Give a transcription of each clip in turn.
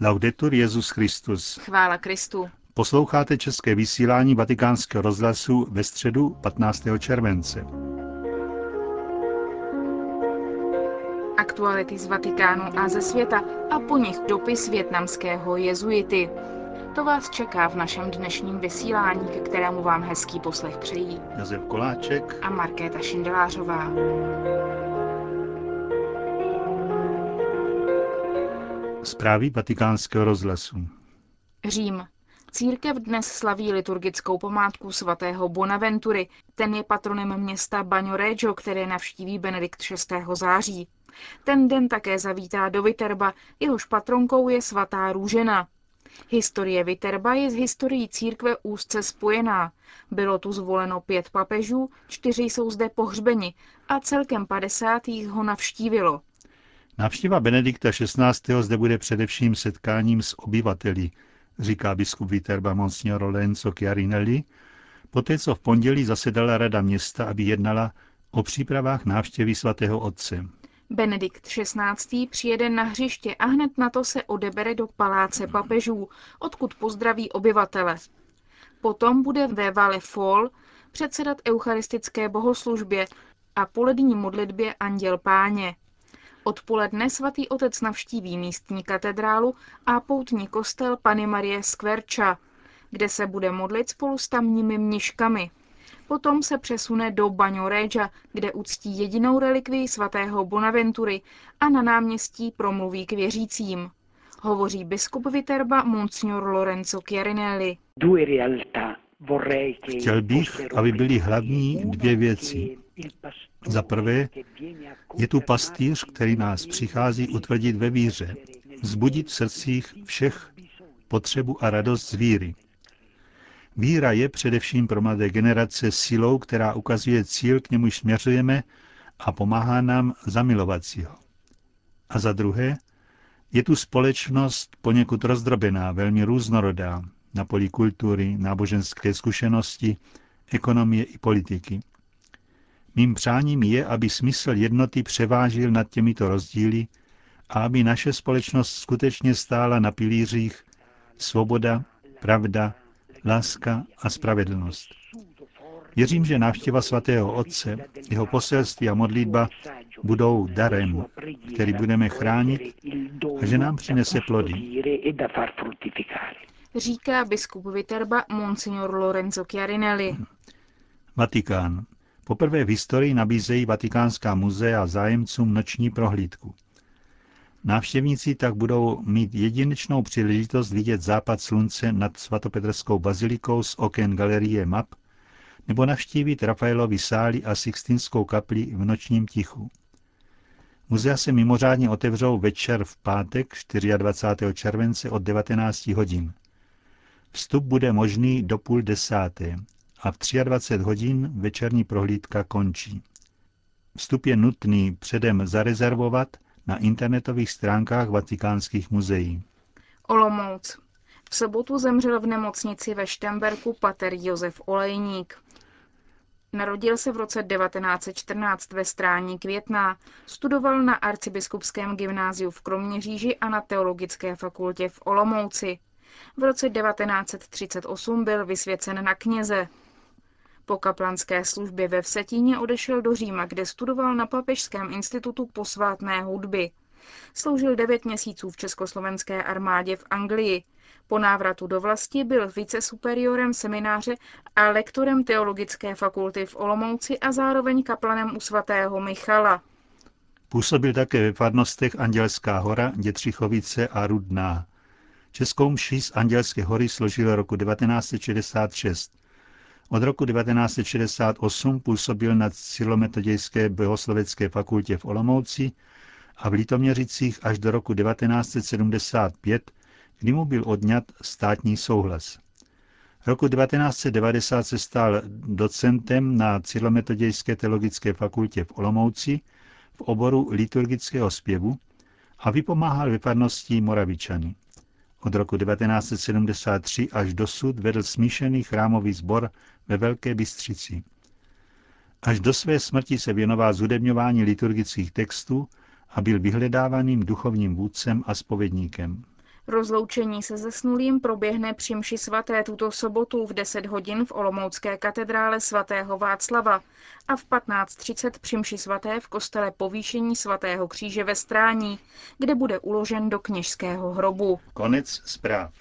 Laudetur Jezus Christus. Chvála Kristu. Posloucháte české vysílání Vatikánského rozhlasu ve středu 15. července. Aktuality z Vatikánu a ze světa a po nich dopis větnamského jezuity. To vás čeká v našem dnešním vysílání, ke kterému vám hezký poslech přejí Josef Koláček a Markéta Šindelářová. Zprávy vatikánského rozhlasu. Řím. Církev dnes slaví liturgickou památku svatého Bonaventury. Ten je patronem města Bagnoregio, které navštíví Benedikt 6. září. Ten den také zavítá do Viterba, jehož patronkou je svatá Růžena. Historie Viterba je z historií církve úzce spojená. Bylo tu zvoleno pět papežů, čtyři jsou zde pohřbeni a celkem padesát jich ho navštívilo. Návštěva Benedikta XVI. zde bude především setkáním s obyvateli, říká biskup Viterba Monsignor Lorenzo Chiarinelli, poté co v pondělí zasedala rada města, aby jednala o přípravách návštěvy svatého otce. Benedikt XVI. přijede na hřiště a hned na to se odebere do paláce papežů, odkud pozdraví obyvatele. Potom bude ve Vale Fol předsedat eucharistické bohoslužbě a polední modlitbě Anděl Páně. Odpoledne svatý otec navštíví místní katedrálu a poutní kostel Pany Marie Skverča, kde se bude modlit spolu s tamními mniškami. Potom se přesune do Baňo Regia, kde uctí jedinou relikvii svatého Bonaventury a na náměstí promluví k věřícím. Hovoří biskup Viterba Monsignor Lorenzo Chiarinelli. Chtěl bych, aby byly hlavní dvě věci. Za prvé, je tu pastýř, který nás přichází utvrdit ve víře, vzbudit v srdcích všech potřebu a radost z víry. Víra je především pro mladé generace silou, která ukazuje cíl, k němuž směřujeme a pomáhá nám zamilovat si ho. A za druhé, je tu společnost poněkud rozdrobená, velmi různorodá, na poli kultury, náboženské zkušenosti, ekonomie i politiky. Mým přáním je, aby smysl jednoty převážil nad těmito rozdíly a aby naše společnost skutečně stála na pilířích svoboda, pravda, láska a spravedlnost. Věřím, že návštěva svatého Otce, jeho poselství a modlitba budou darem, který budeme chránit a že nám přinese plody. Říká biskup Viterba Monsignor Lorenzo Chiarinelli. Vatikán. Poprvé v historii nabízejí Vatikánská muzea zájemcům noční prohlídku. Návštěvníci tak budou mít jedinečnou příležitost vidět západ slunce nad svatopetrskou bazilikou z oken galerie map nebo navštívit Rafaelovi sály a Sixtinskou kapli v nočním tichu. Muzea se mimořádně otevřou večer v pátek 24. července od 19 hodin. Vstup bude možný do půl desáté a v 23 hodin večerní prohlídka končí. Vstup je nutný předem zarezervovat na internetových stránkách vatikánských muzeí. Olomouc. V sobotu zemřel v nemocnici ve Štemberku pater Josef Olejník. Narodil se v roce 1914 ve Strání Květná, studoval na arcibiskupském gymnáziu v Kroměříži a na teologické fakultě v Olomouci. V roce 1938 byl vysvěcen na kněze. Po kaplanské službě ve Vsetíně odešel do Říma, kde studoval na Papežském institutu posvátné hudby. Sloužil devět měsíců v československé armádě v Anglii. Po návratu do vlasti byl vicesuperiorem semináře a lektorem teologické fakulty v Olomouci a zároveň kaplanem u svatého Michala. Působil také ve farnostech Andělská hora, Dětřichovice a Rudná. Českou mši z Andělské hory složil roku 1966. Od roku 1968 působil na Cílometodějské bohoslovecké fakultě v Olomouci a v Litoměřicích až do roku 1975, kdy mu byl odňat státní souhlas. Roku 1990 se stal docentem na Cílometodějské teologické fakultě v Olomouci v oboru liturgického zpěvu a vypomáhal ve Moravičany. Od roku 1973 až dosud vedl smíšený chrámový sbor ve Velké Bystřici. Až do své smrti se věnoval zudebňování liturgických textů a byl vyhledávaným duchovním vůdcem a spovědníkem. Rozloučení se zesnulým proběhne při mši svaté tuto sobotu v 10 hodin v Olomoucké katedrále svatého Václava a v 15.30 při mši svaté v kostele povýšení svatého kříže ve Strání, kde bude uložen do kněžského hrobu. Konec zpráv.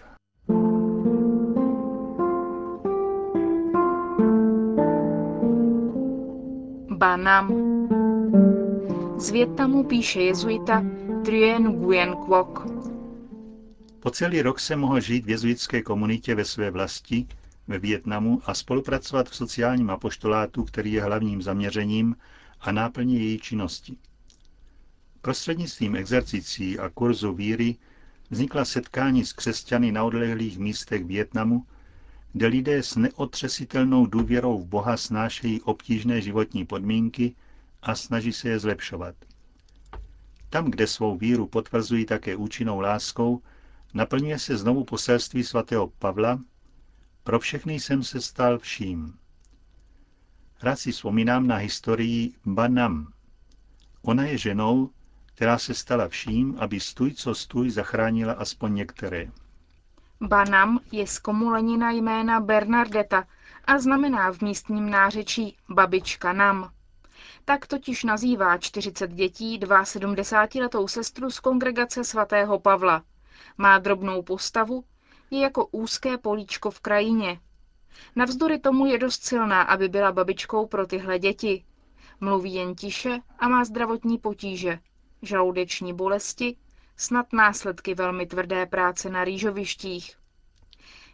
Banam. Z Větnamu píše jezuita Trien Nguyen Quoc. Po celý rok se mohl žít v jezuitské komunitě ve své vlasti ve Vietnamu a spolupracovat v sociálním apoštolátu, který je hlavním zaměřením a náplní její činnosti. Prostřednictvím exercicí a kurzu víry vznikla setkání s křesťany na odlehlých místech Vietnamu, kde lidé s neotřesitelnou důvěrou v Boha snášejí obtížné životní podmínky a snaží se je zlepšovat. Tam, kde svou víru potvrzují také účinnou láskou, naplňuje se znovu poselství svatého Pavla, pro všechny jsem se stal vším. Rád si vzpomínám na historii Banam. Ona je ženou, která se stala vším, aby stůj co stůj zachránila aspoň některé. Banam je zkomulenina jména Bernardeta a znamená v místním nářečí babička Nam. Tak totiž nazývá 40 dětí 72-letou sestru z kongregace svatého Pavla. Má drobnou postavu, je jako úzké políčko v krajině. Navzdory tomu je dost silná, aby byla babičkou pro tyhle děti. Mluví jen tiše a má zdravotní potíže, žaludeční bolesti, snad následky velmi tvrdé práce na rýžovištích.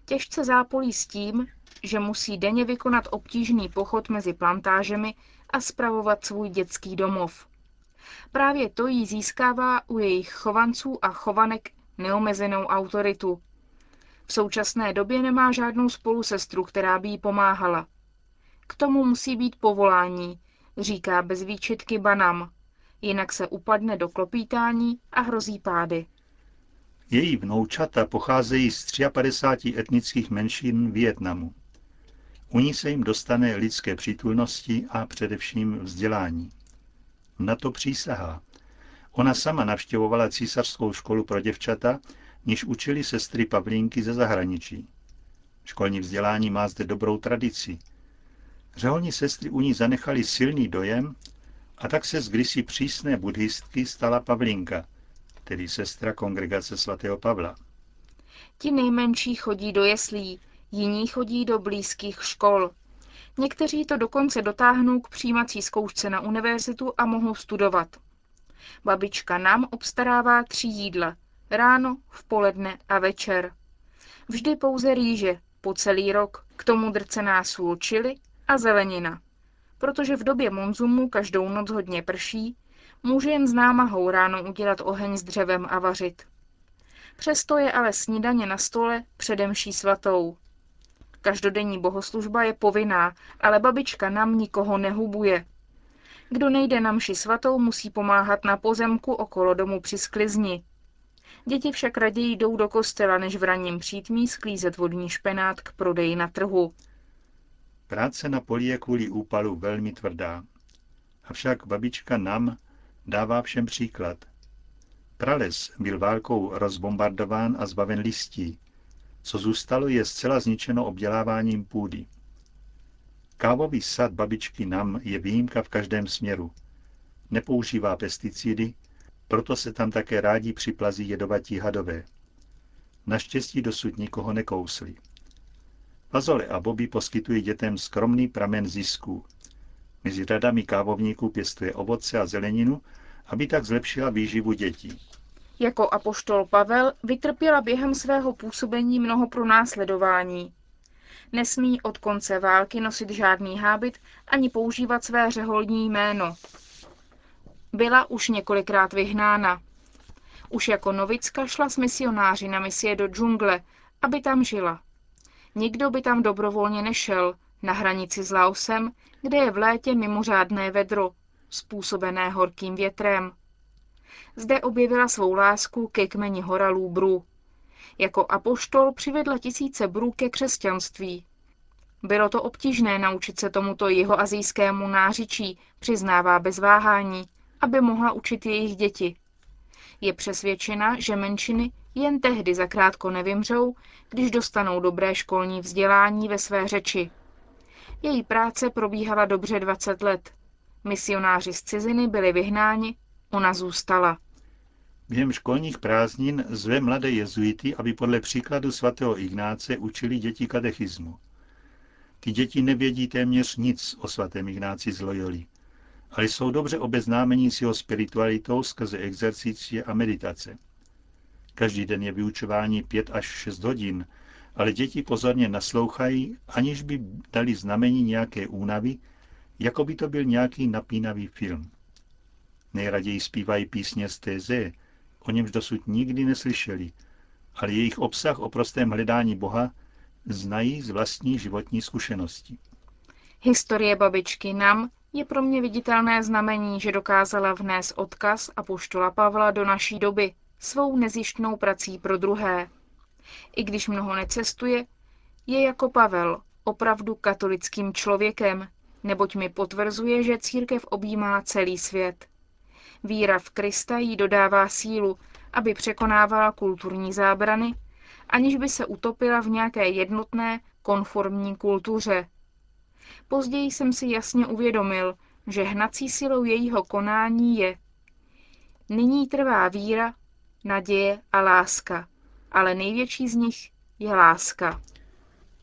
Těžce zápolí s tím, že musí denně vykonat obtížný pochod mezi plantážemi a spravovat svůj dětský domov. Právě to jí získává u jejich chovanců a chovanek neomezenou autoritu. V současné době nemá žádnou spolusestru, která by jí pomáhala. K tomu musí být povolání, říká bez výčitky Banam, jinak se upadne do klopítání a hrozí pády. Její vnoučata pocházejí z 53 etnických menšin Vietnamu. U ní se jim dostane lidské přítulnosti a především vzdělání. Na to přísahá. Ona sama navštěvovala císařskou školu pro děvčata, níž učili sestry Pavlínky ze zahraničí. Školní vzdělání má zde dobrou tradici. Řeholní sestry u ní zanechali silný dojem a tak se z kdysi přísné buddhistky stala Pavlínka, tedy sestra kongregace svatého Pavla. Ti nejmenší chodí do jeslí, jiní chodí do blízkých škol. Někteří to dokonce dotáhnou k přijímací zkoušce na univerzitu a mohou studovat. Babička nám obstarává tři jídla. Ráno, v poledne a večer. Vždy pouze rýže, po celý rok, k tomu drcená sůl čili a zelenina. Protože v době monzumu každou noc hodně prší, může jen s námahou ráno udělat oheň s dřevem a vařit. Přesto je ale snídaně na stole předemší svatou. Každodenní bohoslužba je povinná, ale babička nám nikoho nehubuje. Kdo nejde na mši svatou, musí pomáhat na pozemku okolo domu při sklizni. Děti však raději jdou do kostela, než v ranním přítmí sklízet vodní špenát k prodeji na trhu. Práce na poli je kvůli úpalu velmi tvrdá. Avšak babička nám dává všem příklad. Prales byl válkou rozbombardován a zbaven listí. Co zůstalo, je zcela zničeno obděláváním půdy. Kávový sad babičky Nam je výjimka v každém směru. Nepoužívá pesticidy, proto se tam také rádi připlazí jedovatí hadové. Naštěstí dosud nikoho nekousli. Fazole a boby poskytují dětem skromný pramen zisků. Mezi radami kávovníků pěstuje ovoce a zeleninu, aby tak zlepšila výživu dětí. Jako apoštol Pavel vytrpěla během svého působení mnoho pronásledování. Nesmí od konce války nosit žádný hábit ani používat své řeholní jméno. Byla už několikrát vyhnána. Už jako novicka šla s misionáři na misie do džungle, aby tam žila. Nikdo by tam dobrovolně nešel, na hranici s Laosem, kde je v létě mimořádné vedro, způsobené horkým větrem. Zde objevila svou lásku ke kmeni horalů Bru. Jako apoštol přivedla tisíce Bru ke křesťanství. Bylo to obtížné naučit se tomuto jeho azijskému nářičí, přiznává bez váhání, aby mohla učit jejich děti. Je přesvědčena, že menšiny Jen tehdy zakrátko nevymřou, když dostanou dobré školní vzdělání ve své řeči. Její práce probíhala dobře 20 let. Misionáři z ciziny byli vyhnáni, ona zůstala. Během školních prázdnin zve mladé jezuity, aby podle příkladu svatého Ignáce učili děti katechismu. Ty děti nevědí téměř nic o svatém Ignáci z Loyoli, ale jsou dobře obeznámení s jeho spiritualitou skrze exercicie a meditace. Každý den je vyučování pět až šest hodin, ale děti pozorně naslouchají, aniž by dali znamení nějaké únavy, jako by to byl nějaký napínavý film. Nejraději zpívají písně z téze, o němž dosud nikdy neslyšeli, ale jejich obsah o prostém hledání Boha znají z vlastní životní zkušenosti. Historie babičky Nam je pro mě viditelné znamení, že dokázala vnést odkaz a poštola Pavla do naší doby svou nezjištnou prací pro druhé. I když mnoho necestuje, je jako Pavel opravdu katolickým člověkem, neboť mi potvrzuje, že církev objímá celý svět. Víra v Krista jí dodává sílu, aby překonávala kulturní zábrany, aniž by se utopila v nějaké jednotné, konformní kultuře. Později jsem si jasně uvědomil, že hnací silou jejího konání je Nyní trvá víra, naděje a láska, ale největší z nich je láska.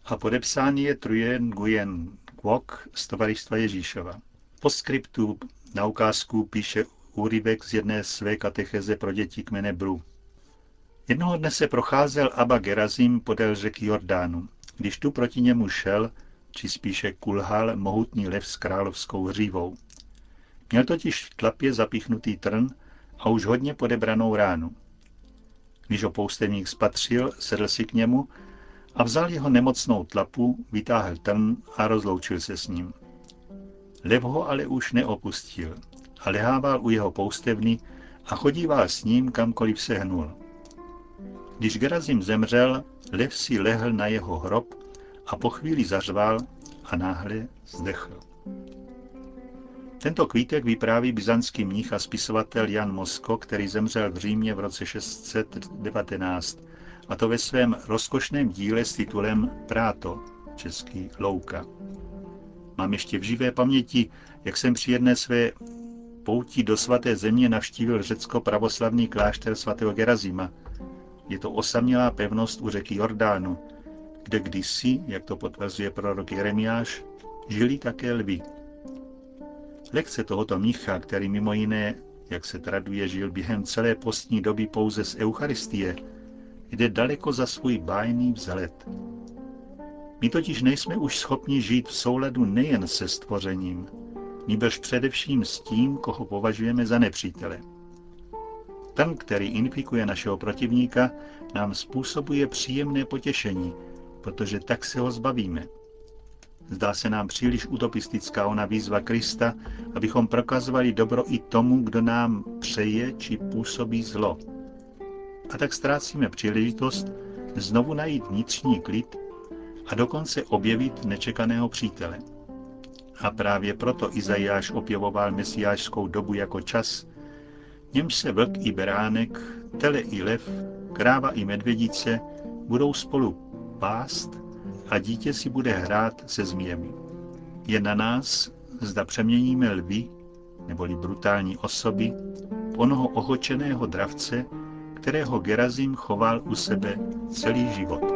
A podepsán je Trujen Nguyen Kwok z Tovaristva Ježíšova. Po skriptu na ukázku píše úryvek z jedné své katecheze pro děti kmene Bru. Jednoho dne se procházel Abba Gerazim podél řeky Jordánu. Když tu proti němu šel, či spíše kulhal mohutný lev s královskou hřívou. Měl totiž v tlapě zapichnutý trn a už hodně podebranou ránu. Když ho poustevník spatřil, sedl si k němu a vzal jeho nemocnou tlapu, vytáhl trn a rozloučil se s ním. Lev ho ale už neopustil a lehával u jeho poustevny a chodíval s ním kamkoliv se hnul. Když Gerazim zemřel, lev si lehl na jeho hrob a po chvíli zařval a náhle zdechl. Tento kvítek vypráví byzantský mních a spisovatel Jan Mosko, který zemřel v Římě v roce 619, a to ve svém rozkošném díle s titulem Práto, český Louka. Mám ještě v živé paměti, jak jsem při jedné své pouti do svaté země navštívil řecko-pravoslavný klášter svatého Gerazima. Je to osamělá pevnost u řeky Jordánu, kde kdysi, jak to potvrzuje prorok Jeremiáš, žili také lvy. Lekce tohoto mnicha, který mimo jiné, jak se traduje, žil během celé postní doby pouze z Eucharistie, jde daleko za svůj bájný vzhled. My totiž nejsme už schopni žít v souladu nejen se stvořením, nýbrž především s tím, koho považujeme za nepřítele. Ten, který infikuje našeho protivníka, nám způsobuje příjemné potěšení, protože tak se ho zbavíme. Zdá se nám příliš utopistická ona výzva Krista, abychom prokazovali dobro i tomu, kdo nám přeje či působí zlo. A tak ztrácíme příležitost znovu najít vnitřní klid a dokonce objevit nečekaného přítele. A právě proto Izajáš opěvoval mesiášskou dobu jako čas, němž se vlk i beránek, tele i lev, kráva i medvědice budou spolu pást a dítě si bude hrát se změmi. Je na nás, zda přeměníme lvy, neboli brutální osoby, onoho ohočeného dravce, kterého Gerazim choval u sebe celý život.